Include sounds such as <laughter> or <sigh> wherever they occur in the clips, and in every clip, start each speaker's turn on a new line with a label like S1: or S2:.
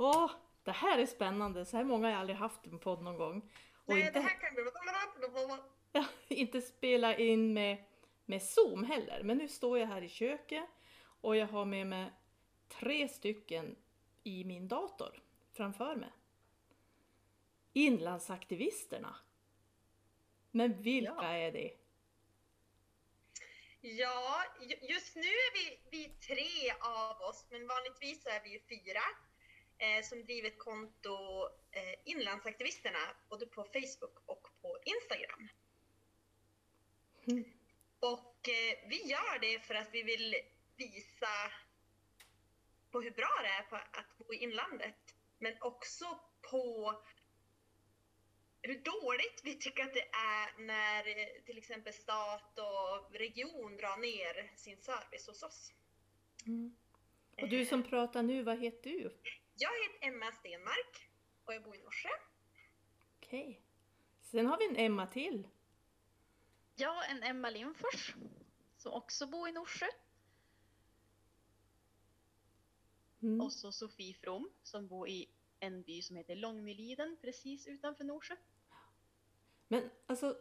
S1: Åh, det här är spännande. Så här många har jag aldrig haft en podd någon gång. Och
S2: Nej,
S1: inte,
S2: det här kan bli...
S1: ja, <laughs> inte spela in med, med Zoom heller. Men nu står jag här i köket och jag har med mig tre stycken i min dator framför mig. Inlandsaktivisterna. Men vilka
S2: Ja.
S1: är det?
S2: Ja, ju- just nu är vi, vi tre av oss, men vanligtvis är vi fyra eh, som driver ett konto, eh, Inlandsaktivisterna, både på Facebook och på Instagram.
S1: Mm.
S2: Och eh, vi gör det för att vi vill visa på hur bra det är på att bo i inlandet, men också på hur dåligt vi tycker att det är när eh, till exempel stat och region drar ner sin service hos oss.
S1: Mm. Och du som pratar nu, vad heter du?
S2: Jag heter Emma Stenmark och jag bor i Norsjö.
S1: Okej. Sen har vi en Emma till.
S3: Jag en Emma Lindfors som också bor i Norsjö.
S1: Mm.
S4: Och så Sofie From som bor i en by som heter Långmyliden precis utanför Norsjö.
S1: Men alltså,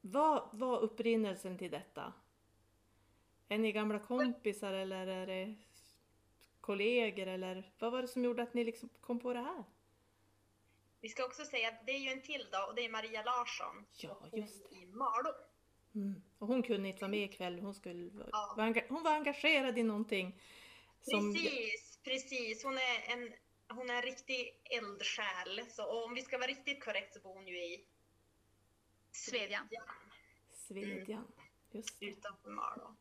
S1: vad var upprinnelsen till detta? Är ni gamla kompisar eller är det kollegor eller vad var det som gjorde att ni liksom kom på det här?
S2: Vi ska också säga att det är ju en till då och det är Maria Larsson.
S1: Ja,
S2: och
S1: just det.
S2: I Malå.
S1: Mm. Och hon kunde inte vara med ikväll, hon, skulle,
S2: Ja.
S1: var enga- hon var engagerad i någonting. Som,
S2: Precis, precis. Hon är en, hon är en riktig eldsjäl. Så om vi ska vara riktigt korrekt så bor hon ju i
S3: Svedjan.
S1: Svedjan. Just det.
S2: utanför Malå.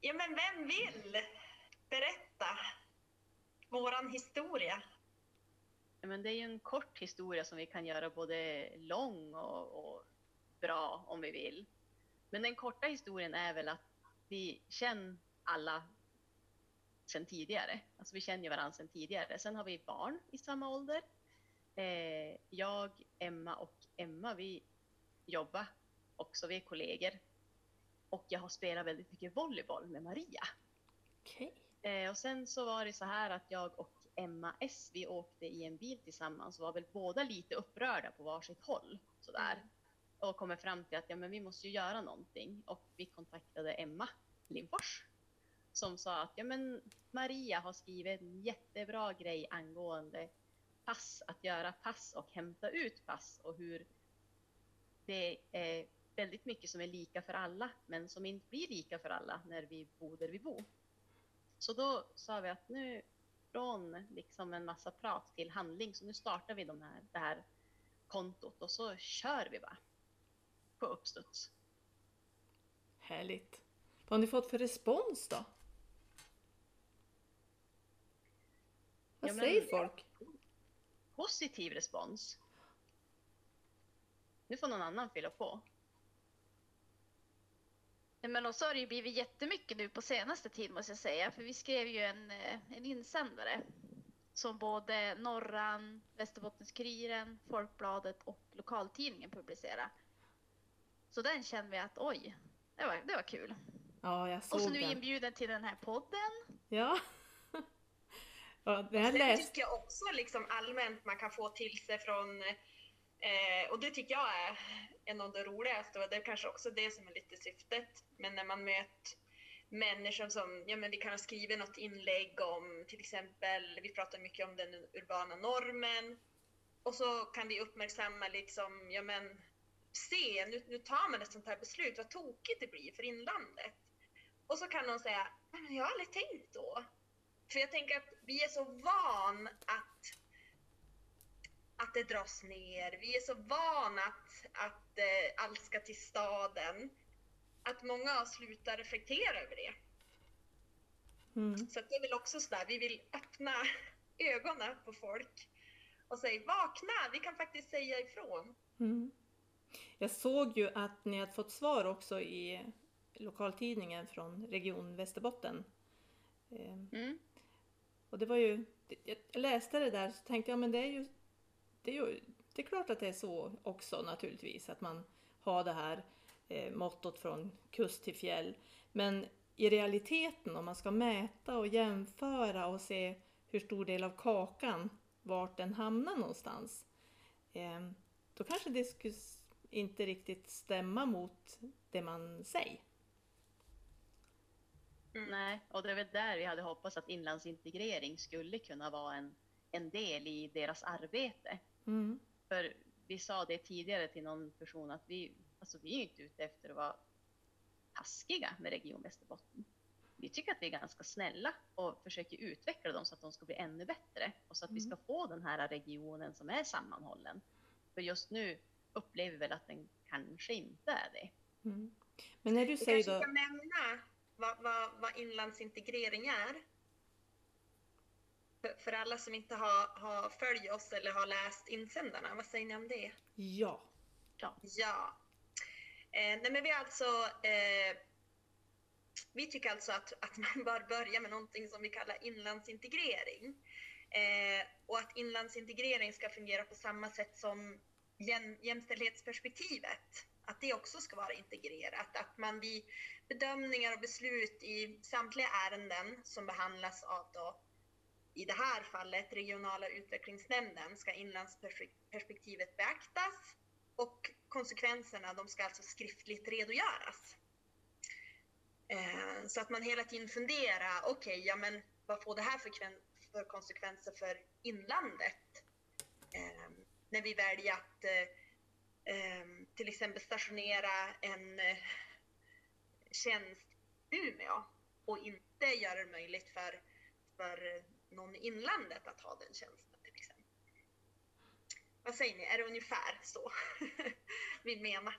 S2: Ja, men vem vill berätta våran historia?
S4: Men det är ju en kort historia som vi kan göra både lång och, och bra om vi vill. Men den korta historien är väl att vi känner alla sedan tidigare. Alltså vi känner ju varandra sedan tidigare. Sen har vi barn i samma ålder. Eh, jag, Emma och Emma, vi jobbar också, vi är kollegor. Och jag har spelat väldigt mycket volleyboll med Maria.
S1: Okej.
S4: Eh, och sen så var det så här att jag och Emma S, vi åkte i en bil tillsammans och var väl båda lite upprörda på varsitt håll. Sådär. Och kommer fram till att ja, men vi måste ju göra någonting. Och vi kontaktade Emma Lindfors. Som sa att ja, men Maria har skrivit en jättebra grej angående pass, att göra pass och hämta ut pass och hur det är väldigt mycket som är lika för alla men som inte blir lika för alla när vi bor där vi bor. Så då sa vi att nu från liksom en massa prat till handling, så nu startar vi de här, det här kontot och så kör vi bara på uppstuds.
S1: Härligt. Vad har ni fått för respons då? Vad
S4: Ja,
S1: säger folk?
S4: Positiv respons. Nu får någon annan fylla på.
S3: Men också har det ju blivit jättemycket nu på senaste tid måste jag säga. För vi skrev ju en, eh, en insändare som både Norran, Västerbottens-Kuriren, Folkbladet och lokaltidningen publicerade. Så den kände vi att oj, det var, det var kul.
S1: Ja, jag
S3: Och så
S1: såg
S3: nu
S1: den.
S3: inbjuden till den här podden.
S1: Ja. <laughs> ja, det här läst.
S2: tycker jag också liksom allmänt man kan få till sig från, eh, och det tycker jag är en av de roligaste och det är kanske också det som är lite syftet, men när man möter människor som, ja men vi kan ha skrivit något inlägg om till exempel, vi pratar mycket om den urbana normen och så kan vi uppmärksamma liksom, ja men se, nu, nu tar man ett sånt här beslut, vad tokigt det blir för inlandet. Och så kan någon säga, men jag har aldrig tänkt då. För jag tänker att vi är så van att, att det dras ner. Vi är så van att, att eh, allt ska till staden. Att många slutar reflektera över det.
S1: Mm.
S2: Så det är väl också sådär, vi vill öppna <laughs> ögonen på folk och säga vakna, vi kan faktiskt säga ifrån.
S1: Mm. Jag såg ju att ni hade fått svar också i lokaltidningen från Region Västerbotten. Eh,
S4: Mm.
S1: Och det var ju, jag läste det där så tänkte jag men det är ju, det är det är klart att det är så också naturligtvis att man har det här eh, mottot från kust till fjäll. Men i realiteten om man ska mäta och jämföra och se hur stor del av kakan, vart den hamnar någonstans. Eh, då kanske det skulle inte riktigt stämma mot det man säger.
S4: Nej, och det är väl där vi hade hoppats att inlandsintegrering skulle kunna vara en, en del i deras arbete.
S1: Mm.
S4: För vi sa det tidigare till någon person att vi, alltså vi är ju inte ute efter att vara taskiga med Region Västerbotten. Vi tycker att vi är ganska snälla och försöker utveckla dem så att de ska bli ännu bättre och så att vi ska få den här regionen som är sammanhållen. För just nu upplever vi väl att den kanske inte är det.
S1: Mm. Men när du
S2: Du
S1: säger
S2: kanske
S1: då...
S2: kan nämna vad, vad, vad inlandsintegrering är? För, alla som inte har, har följt oss eller har läst insändarna, vad säger ni om det?
S1: Ja.
S2: Ja. Eh, nej men vi alltså eh, vi tycker alltså att, att man <laughs> bör börja med någonting som vi kallar inlandsintegrering. Eh, och att inlandsintegrering ska fungera på samma sätt som jäm, jämställdhetsperspektivet. Att det också ska vara integrerat. Att man vid bedömningar och beslut i samtliga ärenden som behandlas av då, i det här fallet regionala utvecklingsnämnden ska inlandsperspektivet beaktas och konsekvenserna de ska alltså skriftligt redogöras. Eh, så att man hela tiden funderar, okej, ja men vad får det här för, för konsekvenser för inlandet? Eh, när vi väljer att eh, eh till exempel stationera en eh, tjänst i Umeå och inte göra det möjligt för, för någon i inlandet att ha den tjänsten till exempel. Vad säger ni, är det ungefär så <laughs> vi menar?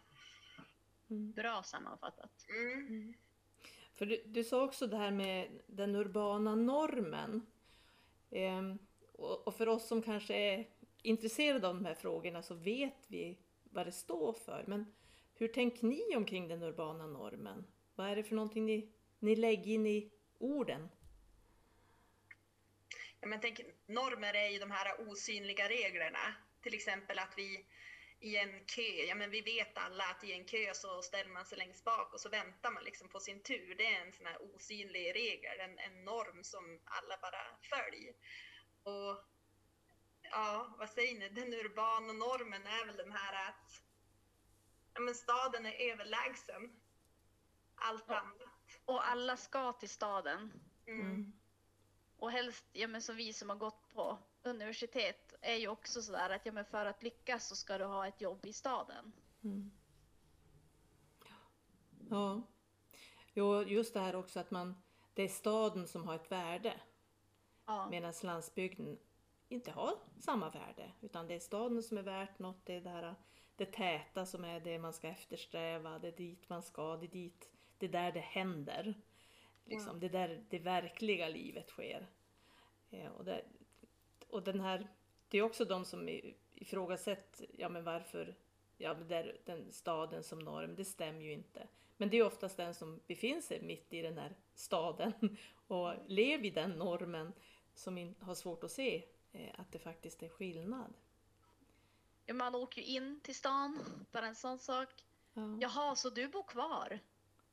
S1: Mm.
S4: Bra sammanfattat.
S2: Mm.
S1: Mm. För du, du sa också det här med den urbana normen. Ehm, och, och för oss som kanske är intresserade av de här frågorna så vet vi vad det står för. Men hur tänker ni omkring den urbana normen? Vad är det för någonting ni, ni lägger in i orden?
S2: Ja, men tänk, normer är ju de här osynliga reglerna. Till exempel att vi i en kö, ja men vi vet alla att i en kö så ställer man sig längst bak och så väntar man liksom på sin tur. Det är en sån här osynlig regel, en, en norm som alla bara följer. Och ja, vad säger ni, den urbana normen är väl den här att ja, men staden är överlägsen allt
S3: Ja.
S2: annat.
S3: Och alla ska till staden.
S2: Mm.
S3: Och helst, ja men som vi som har gått på universitet är ju också sådär att ja men för att lyckas så ska du ha ett jobb i staden.
S1: Mm. Ja. Jo, just det här också att man, det är staden som har ett värde.
S3: Ja.
S1: Medan landsbygden inte har samma värde. Utan det är staden som är värt något. Det är det, här, det täta som är det man ska eftersträva. Det är dit man ska. Det är, dit, det är där det händer. Liksom, Det är där det verkliga livet sker. Eh, och, det, och den här, det är också de som ifrågasätter, ja men varför, ja men där, den staden som norm, det stämmer ju inte. Men det är oftast den som befinner sig mitt i den här staden <laughs> och lever i den normen som in, har svårt att se eh, att det faktiskt är skillnad.
S3: Ja, Man åker ju in till stan, bara en sån sak.
S1: Ja.
S3: Jaha, så du bor kvar?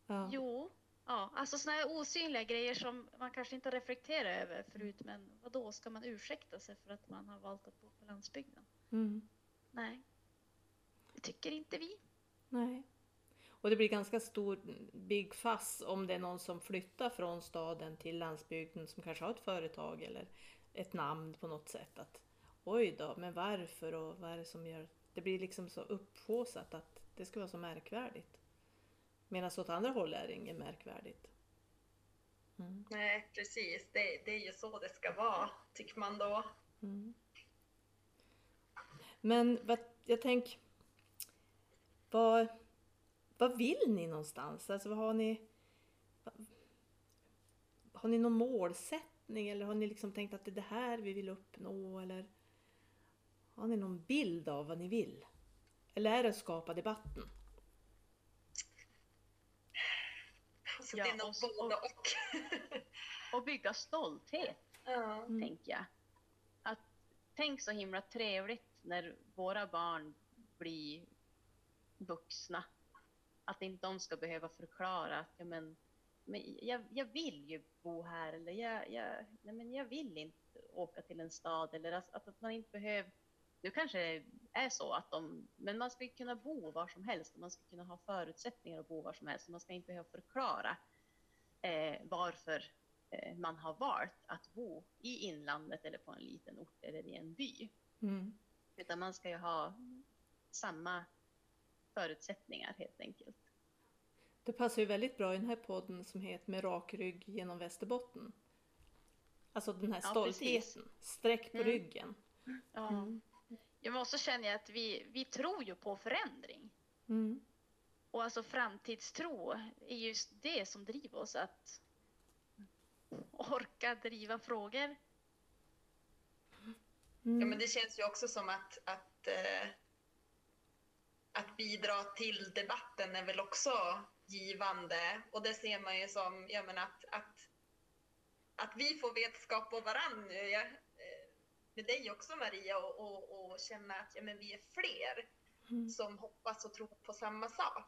S1: Ja.
S3: Jo. Ja, alltså såna här osynliga grejer som man kanske inte reflekterar över förut. Men vad då ska man ursäkta sig för att man har valt att bo på landsbygden?
S1: Mm.
S3: Nej, det tycker inte vi.
S1: Nej. Och det blir ganska stor big fuss om det är någon som flyttar från staden till landsbygden som kanske har ett företag eller ett namn på något sätt. Att oj då, men varför och vad är det som gör... Det blir liksom så upphaussat att det ska vara så märkvärdigt. Medan åt andra håll är det inget märkvärdigt. Mm.
S2: Nej, precis. Det, det är ju så det ska vara, tycker man då.
S1: Mm. Men vad, jag tänker, vad, vad vill ni någonstans? Alltså vad har ni? vad- Har ni någon målsättning eller har ni liksom tänkt att det är det här vi vill uppnå eller har ni någon bild av vad ni vill? Eller är det att skapa debatten?
S2: Så
S4: Ja,
S2: det är nog
S4: och
S2: både och. <laughs>
S4: Och bygga stolthet.
S1: Mm.
S4: tänker jag. Att, tänk så himla trevligt när våra barn blir vuxna. Att inte de ska behöva förklara att ja, men, men jag, jag vill ju bo här eller jag, jag, nej, men jag vill inte åka till en stad eller att, att man inte behöver nu kanske det är så att de, men man ska kunna bo var som helst och man ska kunna ha förutsättningar att bo var som helst. Man ska inte behöva förklara eh, varför eh, man har valt att bo i inlandet eller på en liten ort eller i en by.
S1: Mm.
S4: Utan man ska ju ha samma förutsättningar helt enkelt.
S1: Det passar ju väldigt bra i den här podden som heter Med rak rygg genom Västerbotten. Alltså den här
S4: Ja,
S1: stoltheten,
S4: precis.
S1: sträck på
S4: Mm.
S1: ryggen.
S3: Ja.
S1: Mm.
S3: Jag måste känna att vi, vi tror ju på förändring.
S1: Mm.
S3: Och alltså framtidstro är just det som driver oss att orka driva frågor.
S1: Mm.
S2: Ja, men det känns ju också som att, att, eh, att bidra till debatten är väl också givande. Och det ser man ju som jag menar, att, att, att vi får vetskap på varandra nu. Jag, eh, med dig också Maria och, och, och känna att ja, men vi är fler
S1: Mm.
S2: som hoppas och tror på samma sak.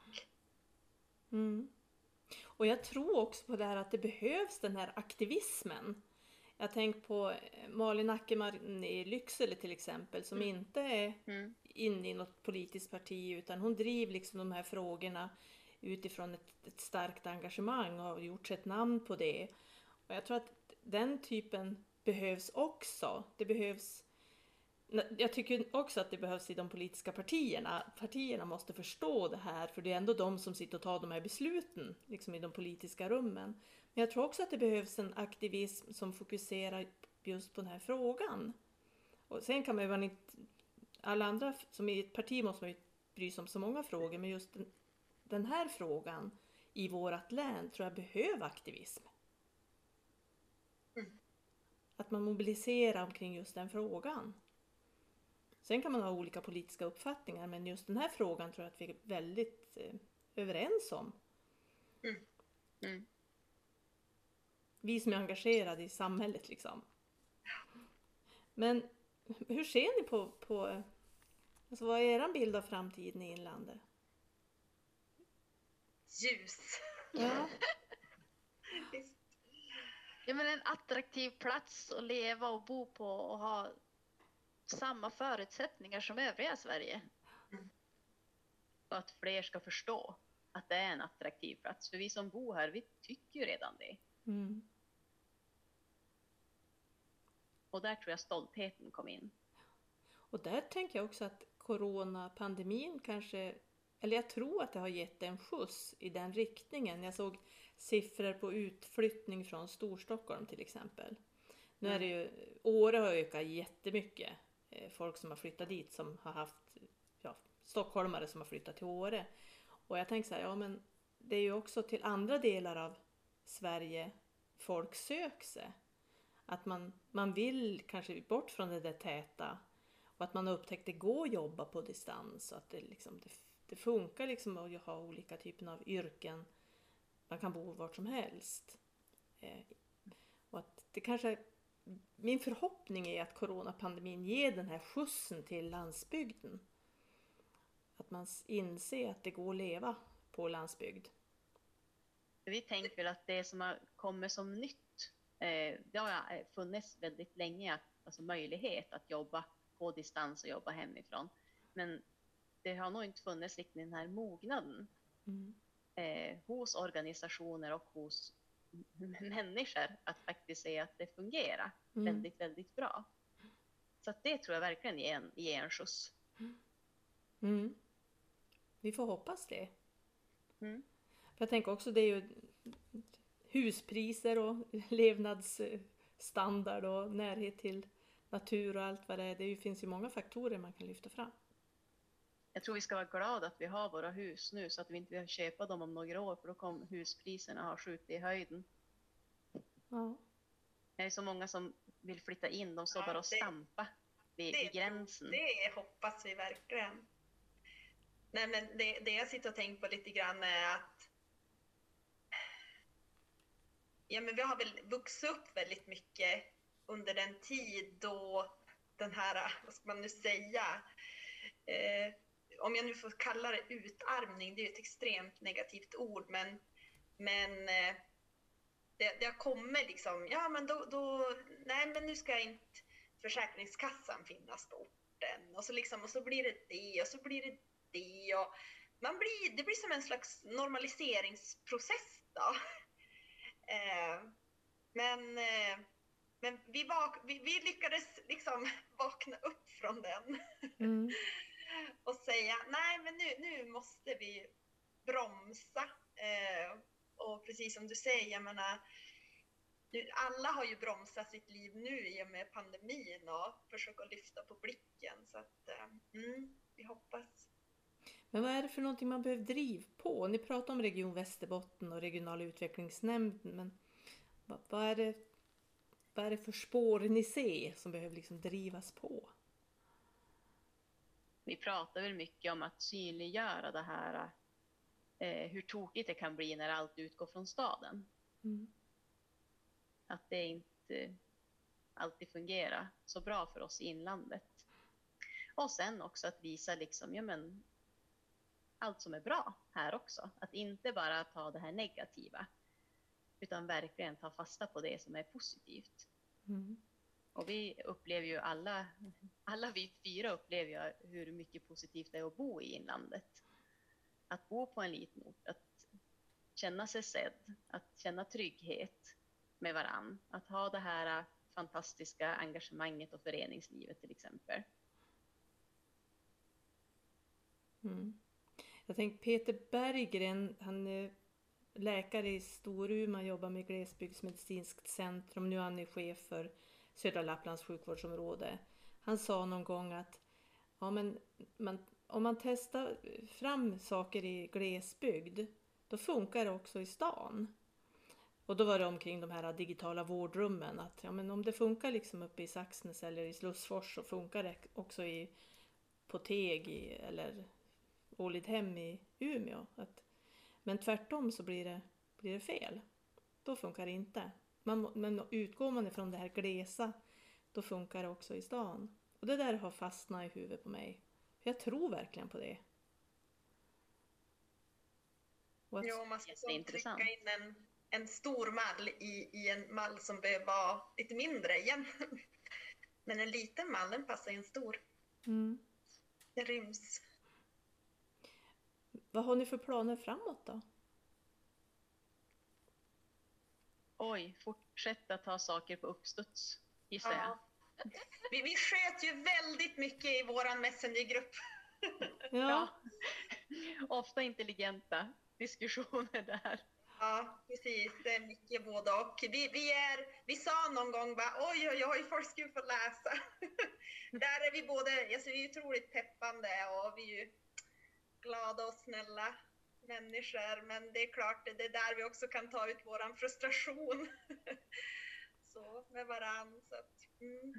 S1: Mm. Och jag tror också på det här att det behövs den här aktivismen. Jag tänker på eh, Malin Ackerman i Lycksele till exempel som
S4: Mm.
S1: inte är
S4: Mm.
S1: inne i något politiskt parti utan hon driver liksom de här frågorna utifrån ett, ett starkt engagemang och har gjort sig ett namn på det. Och jag tror att den typen behövs också. Det behövs jag tycker också att det behövs i de politiska partierna. Partierna måste förstå det här för det är ändå de som sitter och tar de här besluten liksom i de politiska rummen. Men jag tror också att det behövs en aktivism som fokuserar just på den här frågan. Och sen kan man ju vara inte... Alla andra, som i ett parti måste man ju bry sig om så många frågor, men just den, den här frågan i vårt län tror jag behöver aktivism.
S2: Mm.
S1: Att man mobiliserar omkring just den frågan. Sen kan man ha olika politiska uppfattningar, men just den här frågan tror jag att vi är väldigt eh, överens om.
S4: Mm.
S1: Vi som är engagerade i samhället liksom. Men hur ser ni på, på alltså vad är er bild av framtiden i inlandet?
S2: Ljus.
S1: Ja. <laughs>
S3: Ja, men en attraktiv plats att leva och bo på och ha samma förutsättningar som övriga Sverige.
S4: Och att fler ska förstå att det är en attraktiv plats. För vi som bor här, vi tycker ju redan det.
S1: Mm.
S4: Och där tror jag stoltheten kom in.
S1: Och där tänker jag också att coronapandemin kanske, eller jag tror att det har gett en skjuts i den riktningen. Jag såg siffror på utflyttning från Storstockholm till exempel. Nu är det ju, Åre har ökat jättemycket. Eh, folk som har flyttat dit som har haft, ja, stockholmare som har flyttat till Åre. Och jag tänker så här, ja men det är ju också till andra delar av Sverige folk söker sig. Att man, man vill kanske bort från det där täta och att man har upptäckt att det går att jobba på distans och att det, liksom, det, det funkar liksom att ha olika typer av yrken. Man kan bo vart som helst. Eh, och att det kanske, min förhoppning är att coronapandemin ger den här skjutsen till landsbygden. Att man inser att det går att leva på landsbygd.
S4: Vi tänker väl att det som har kommit som nytt, eh, det har eh, funnits väldigt länge, alltså möjlighet att jobba på distans och jobba hemifrån. Men det har nog inte funnits riktigt den här mognaden
S1: Mm.
S4: eh, hos organisationer och hos människor att faktiskt se att det fungerar
S1: Mm.
S4: väldigt, väldigt bra. Så det tror jag verkligen ger en, ger en skjuts.
S1: Mm. Vi får hoppas det.
S4: Mm.
S1: För jag tänker också det är ju huspriser och <laughs> levnadsstandard och närhet till natur och allt vad det är. Det finns ju många faktorer man kan lyfta fram.
S4: Jag tror vi ska vara glada att vi har våra hus nu så att vi inte behöver köpa dem om några år för då kommer huspriserna ha skjutit i höjden.
S1: Ja.
S4: Det är så många som vill flytta in, de står
S2: Ja,
S4: bara och stampar vid,
S2: det
S4: vid gränsen.
S2: Det hoppas vi verkligen. Nej, men det, det jag sitter och tänker på lite grann är att ja, men vi har väl vuxit upp väldigt mycket under den tid då den här, vad ska man nu säga, eh, om jag nu får kalla det utarmning, det är ju ett extremt negativt ord, men, men eh, det, det har kommit liksom, ja men då, då, nej men nu ska inte Försäkringskassan finnas på orten och så liksom, och så blir det det och så blir det det och man blir, det blir som en slags normaliseringsprocess då. <laughs> Eh, men eh, men vi, vak, vi, vi, lyckades liksom <laughs> vakna upp från den mm. <laughs> och säga nej men nu, nu måste vi bromsa. Eh, och precis som du säger, jag menar, alla har ju bromsat sitt liv nu i och med pandemin och försöker lyfta på blicken. Så att, eh, mm, vi hoppas.
S1: Men vad är det för någonting man behöver driva på? Ni pratar om Region Västerbotten och regional utvecklingsnämnden, men vad, vad, är det, vad är det för spår ni ser som behöver liksom drivas på?
S4: Vi pratar väl mycket om att synliggöra det här, eh, hur tokigt det kan bli när allt utgår från staden. Mm. Att det inte alltid fungerar så bra för oss i inlandet. Och sen också att visa liksom, ja men allt som är bra här också. Att inte bara ta det här negativa, utan verkligen ta fasta på det som är positivt. Mm. Och vi upplever ju alla, alla vi fyra upplever ju hur mycket positivt det är att bo i inlandet. Att bo på en liten ort, att känna sig sedd, att känna trygghet med varann. Att ha det här fantastiska engagemanget och föreningslivet till exempel.
S1: Mm. Jag tänkte Peter Berggren, han är läkare i Storuman, jobbar med glesbygdsmedicinskt centrum. Nu är han chef för södra Lapplands sjukvårdsområde. Han sa någon gång att ja, men man, om man testar fram saker i glesbygd, då funkar det också i stan. Och då var det omkring de här digitala vårdrummen, att ja, men om det funkar liksom uppe i Saxnäs eller i Slussfors så funkar det också i på Teg i, eller Ålidhem i Umeå. Att, men tvärtom så blir det, blir det fel. Då funkar det inte. Man, men utgår man ifrån det här glesa, då funkar det också i stan. Och det där har fastnat i huvudet på mig. För jag tror verkligen på det.
S2: Att... Jo, man ska trycka in en, en stor mall i, i en mall som behöver vara lite mindre igen. <laughs> Men en liten mall, den passar i en stor. Mm. Det ryms.
S1: Vad har ni för planer framåt då?
S4: Oj, fortsätta ta saker på uppstuds, gissar ja.
S2: jag. Vi, vi sköt ju väldigt mycket i vår Messengergrupp.
S4: Ja. ja. Ofta intelligenta diskussioner där.
S2: Ja, precis. Det är mycket både och. Vi, vi, är, vi sa någon gång bara oj, oj, oj, folk ska få läsa. <laughs> där är vi både, alltså vi är otroligt peppande och vi är ju glada och snälla människor. Men det är klart, det är där vi också kan ta ut vår frustration. <laughs> så med varann. Så att, mm.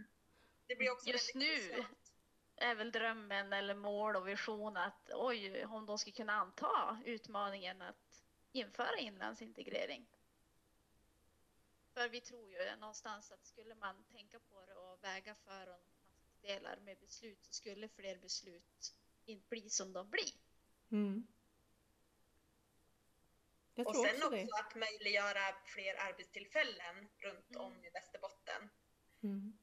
S2: Det blir också
S3: Just nu socialt. är väl drömmen eller mål och vision att oj, om de ska kunna anta utmaningen att införa inlandsintegrering. För vi tror ju någonstans att skulle man tänka på det och väga för och nackdelar med beslut så skulle fler beslut inte bli som de blir. Mm.
S2: Och sen också, också att möjliggöra fler arbetstillfällen runt mm. om i Västerbotten. Mm.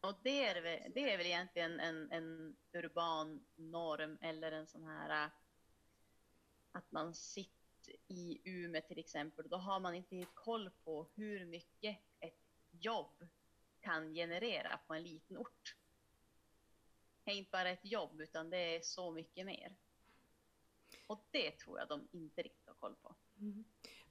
S4: Och det är, väl, det är väl egentligen en, en urban norm eller en sån här att man sitter i Umeå till exempel, då har man inte koll på hur mycket ett jobb kan generera på en liten ort. Det är inte bara ett jobb, utan det är så mycket mer. Och det tror jag de inte riktigt har koll på. Mm.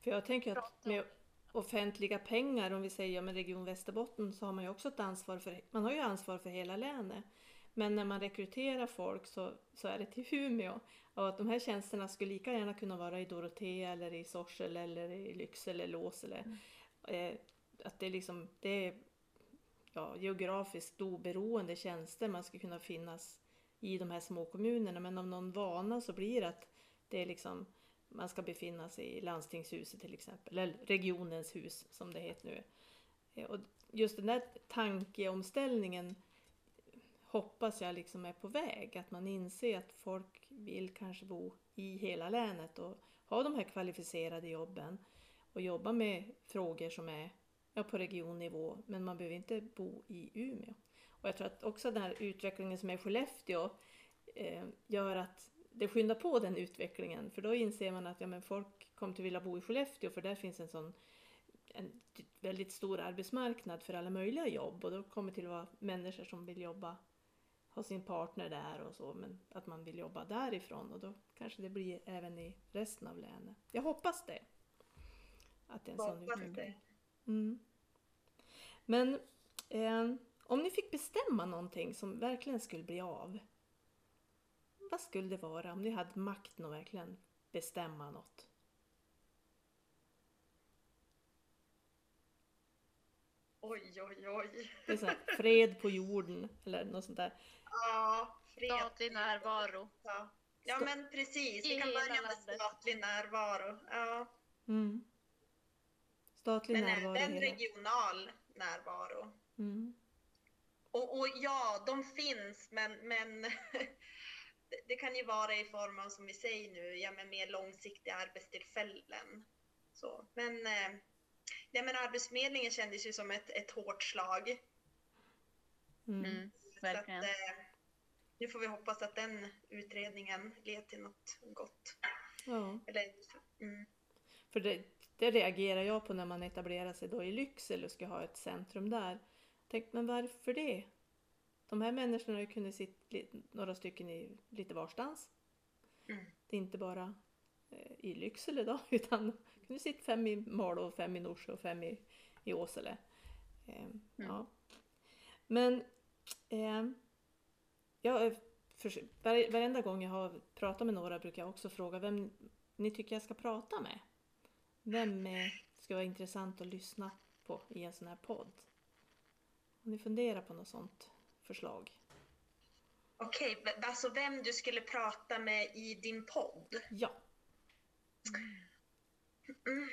S1: För jag tänker att med offentliga pengar, om vi säger med Region Västerbotten, så har man ju också ett ansvar för, man har ju ansvar för hela länet. Men när man rekryterar folk så, så är det till Umeå. Och att de här tjänsterna skulle lika gärna kunna vara i Dorotea eller i Sorsele eller i Lycksele eller Åsele. Mm. Eh, att det, liksom, det är ja, geografiskt oberoende tjänster man ska kunna finnas i de här små kommunerna. Men av någon vana så blir det att det är liksom, man ska befinna sig i landstingshuset till exempel, eller regionens hus som det heter nu. Eh, och just den där tankeomställningen hoppas jag liksom är på väg. Att man inser att folk vill kanske bo i hela länet och ha de här kvalificerade jobben. och jobba med frågor som är ja, på regionnivå, men man behöver inte bo i Umeå. Och jag tror att också den här utvecklingen som är i Skellefteå eh, gör att det skyndar på den utvecklingen, för då inser man att ja, men folk kommer att vilja bo i Skellefteå, för där finns en sån en väldigt stor arbetsmarknad för alla möjliga jobb och då kommer det till att vara människor som vill jobba, ha sin partner där och så, men att man vill jobba därifrån och då kanske det blir även i resten av länet. Jag hoppas det. Att det är en sån
S2: Hoppas
S1: utveckling.
S2: det.
S1: Mm. Men eh, om ni fick bestämma någonting som verkligen skulle bli av, vad skulle det vara om ni hade makten att verkligen bestämma något?
S2: Oj, oj, oj.
S1: Det är så här, fred på jorden eller något sånt där.
S2: Ja, fred.
S3: Statlig närvaro.
S2: Ja. men precis. Vi kan börja med statlig närvaro. Ja.
S1: Mm. Statlig
S2: Men
S1: närvaro i
S2: även regional närvaro.
S1: Mm.
S2: Och, och ja, de finns, men, men <laughs> det, kan ju vara i form av, som vi säger nu, ja, men mer långsiktiga arbetstillfällen. Så. Men, eh, ja, men Arbetsförmedlingen kändes ju som ett, ett hårt slag.
S1: Mm.
S4: Mm,
S2: Så att,
S4: verkligen.
S2: eh, nu får vi hoppas att den utredningen leder till något gott.
S1: Ja.
S2: Eller, mm.
S1: För det, det reagerar jag på när man etablerar sig då i Lycksele och ska ha ett centrum där. Tänk, men varför det? De här människorna har kunnat sitta några stycken i lite varstans.
S2: Mm.
S1: Det är inte bara eh, i Lycksele då, <laughs> utan de kunde sitta fem i Malå, och fem i Norsjö och fem i, i Åsele. Eh, ja. Men eh, jag, var, varenda gång jag har pratat med några brukar jag också fråga vem ni tycker jag ska prata med. Vem eh, ska vara intressant att lyssna på i en sån här podd? Om ni funderar på något sånt förslag?
S2: Okej, v- alltså vem du skulle prata med i din podd?
S1: Ja.
S2: Mm.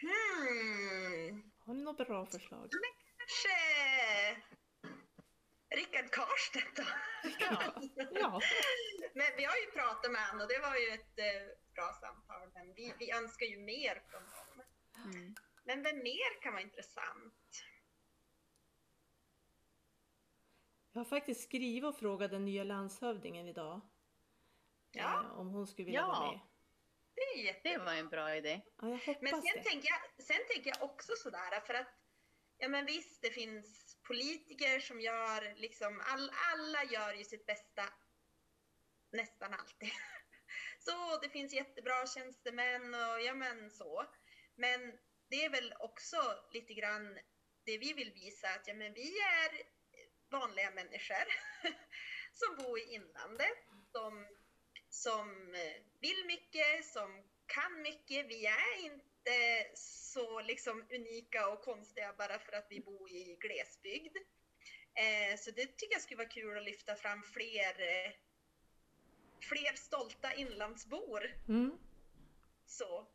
S2: Hmm.
S1: Har ni något bra förslag?
S2: Kanske Rickard Karstedt då?
S1: Ja. ja.
S2: Men vi har ju pratat med honom och det var ju ett eh, bra samtal. Men vi, vi önskar ju mer från honom.
S4: Mm.
S2: Men vem mer kan vara intressant?
S1: Jag har faktiskt skrivit och frågat den nya landshövdingen idag.
S2: Ja.
S1: eh, Om hon skulle vilja
S4: Ja.
S1: vara med.
S2: Det är
S4: Det
S2: jättebra.
S4: var en bra idé.
S1: Ja, jag hoppas
S2: Men sen
S1: det.
S2: tänker, jag, sen tänker jag också sådär för att ja men visst det finns politiker som gör liksom all, alla gör ju sitt bästa nästan alltid. <laughs> Så det finns jättebra tjänstemän och ja men så. Men det är väl också lite grann det vi vill visa att ja men vi är vanliga människor <laughs> som bor i inlandet som som vill mycket, som kan mycket. Vi är inte så liksom unika och konstiga bara för att vi bor i glesbygd. Eh, så det tycker jag skulle vara kul att lyfta fram fler, eh, fler stolta inlandsbor.
S1: Mm.
S2: Så.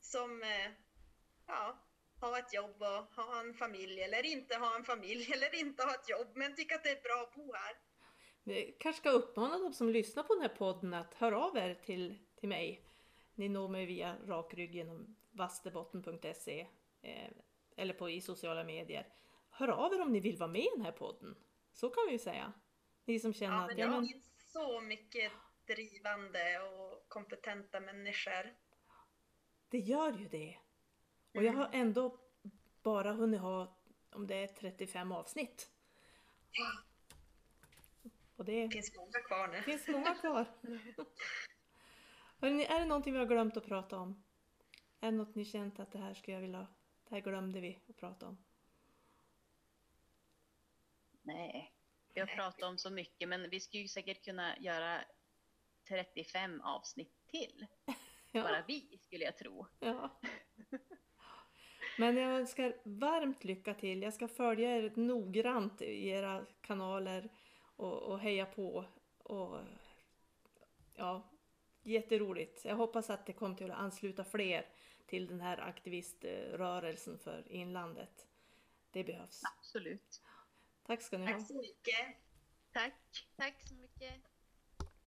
S2: Som eh, ja, har ett jobb och har en familj eller inte har en familj <laughs> eller inte har ett jobb men tycker att det är bra att bo här.
S1: Vi kanske ska uppmana de som lyssnar på den här podden att höra av er till, till mig. Ni når mig via rakrygg genom vasterbotten.se eh, eller på i sociala medier. Hör av er om ni vill vara med i den här podden. Så kan vi ju säga. Ni som känner
S2: Ja,
S1: att
S2: men
S1: ja,
S2: det
S1: men,
S2: finns så mycket drivande och kompetenta människor.
S1: det gör ju det. Och jag har ändå bara hunnit ha, om det är 35 avsnitt. Och det
S2: finns många kvar nu.
S1: Finns många kvar. Hörrni, är det någonting vi har glömt att prata om? Är det något ni känt att det här skulle jag vilja, det här glömde vi att prata om?
S4: Nej, vi har pratat om så mycket, men vi skulle ju säkert kunna göra 35 avsnitt till. <laughs> Bara
S1: Ja,
S4: vi, skulle jag tro.
S1: ja. Men jag önskar varmt lycka till. Jag ska följa er noggrant i era kanaler och, och heja på. Och, ja, jätteroligt. Jag hoppas att det kommer till att ansluta fler till den här aktiviströrelsen för inlandet. Det behövs.
S4: Absolut.
S1: Tack ska ni ha.
S2: Tack så mycket.
S4: Tack.
S3: Tack så mycket.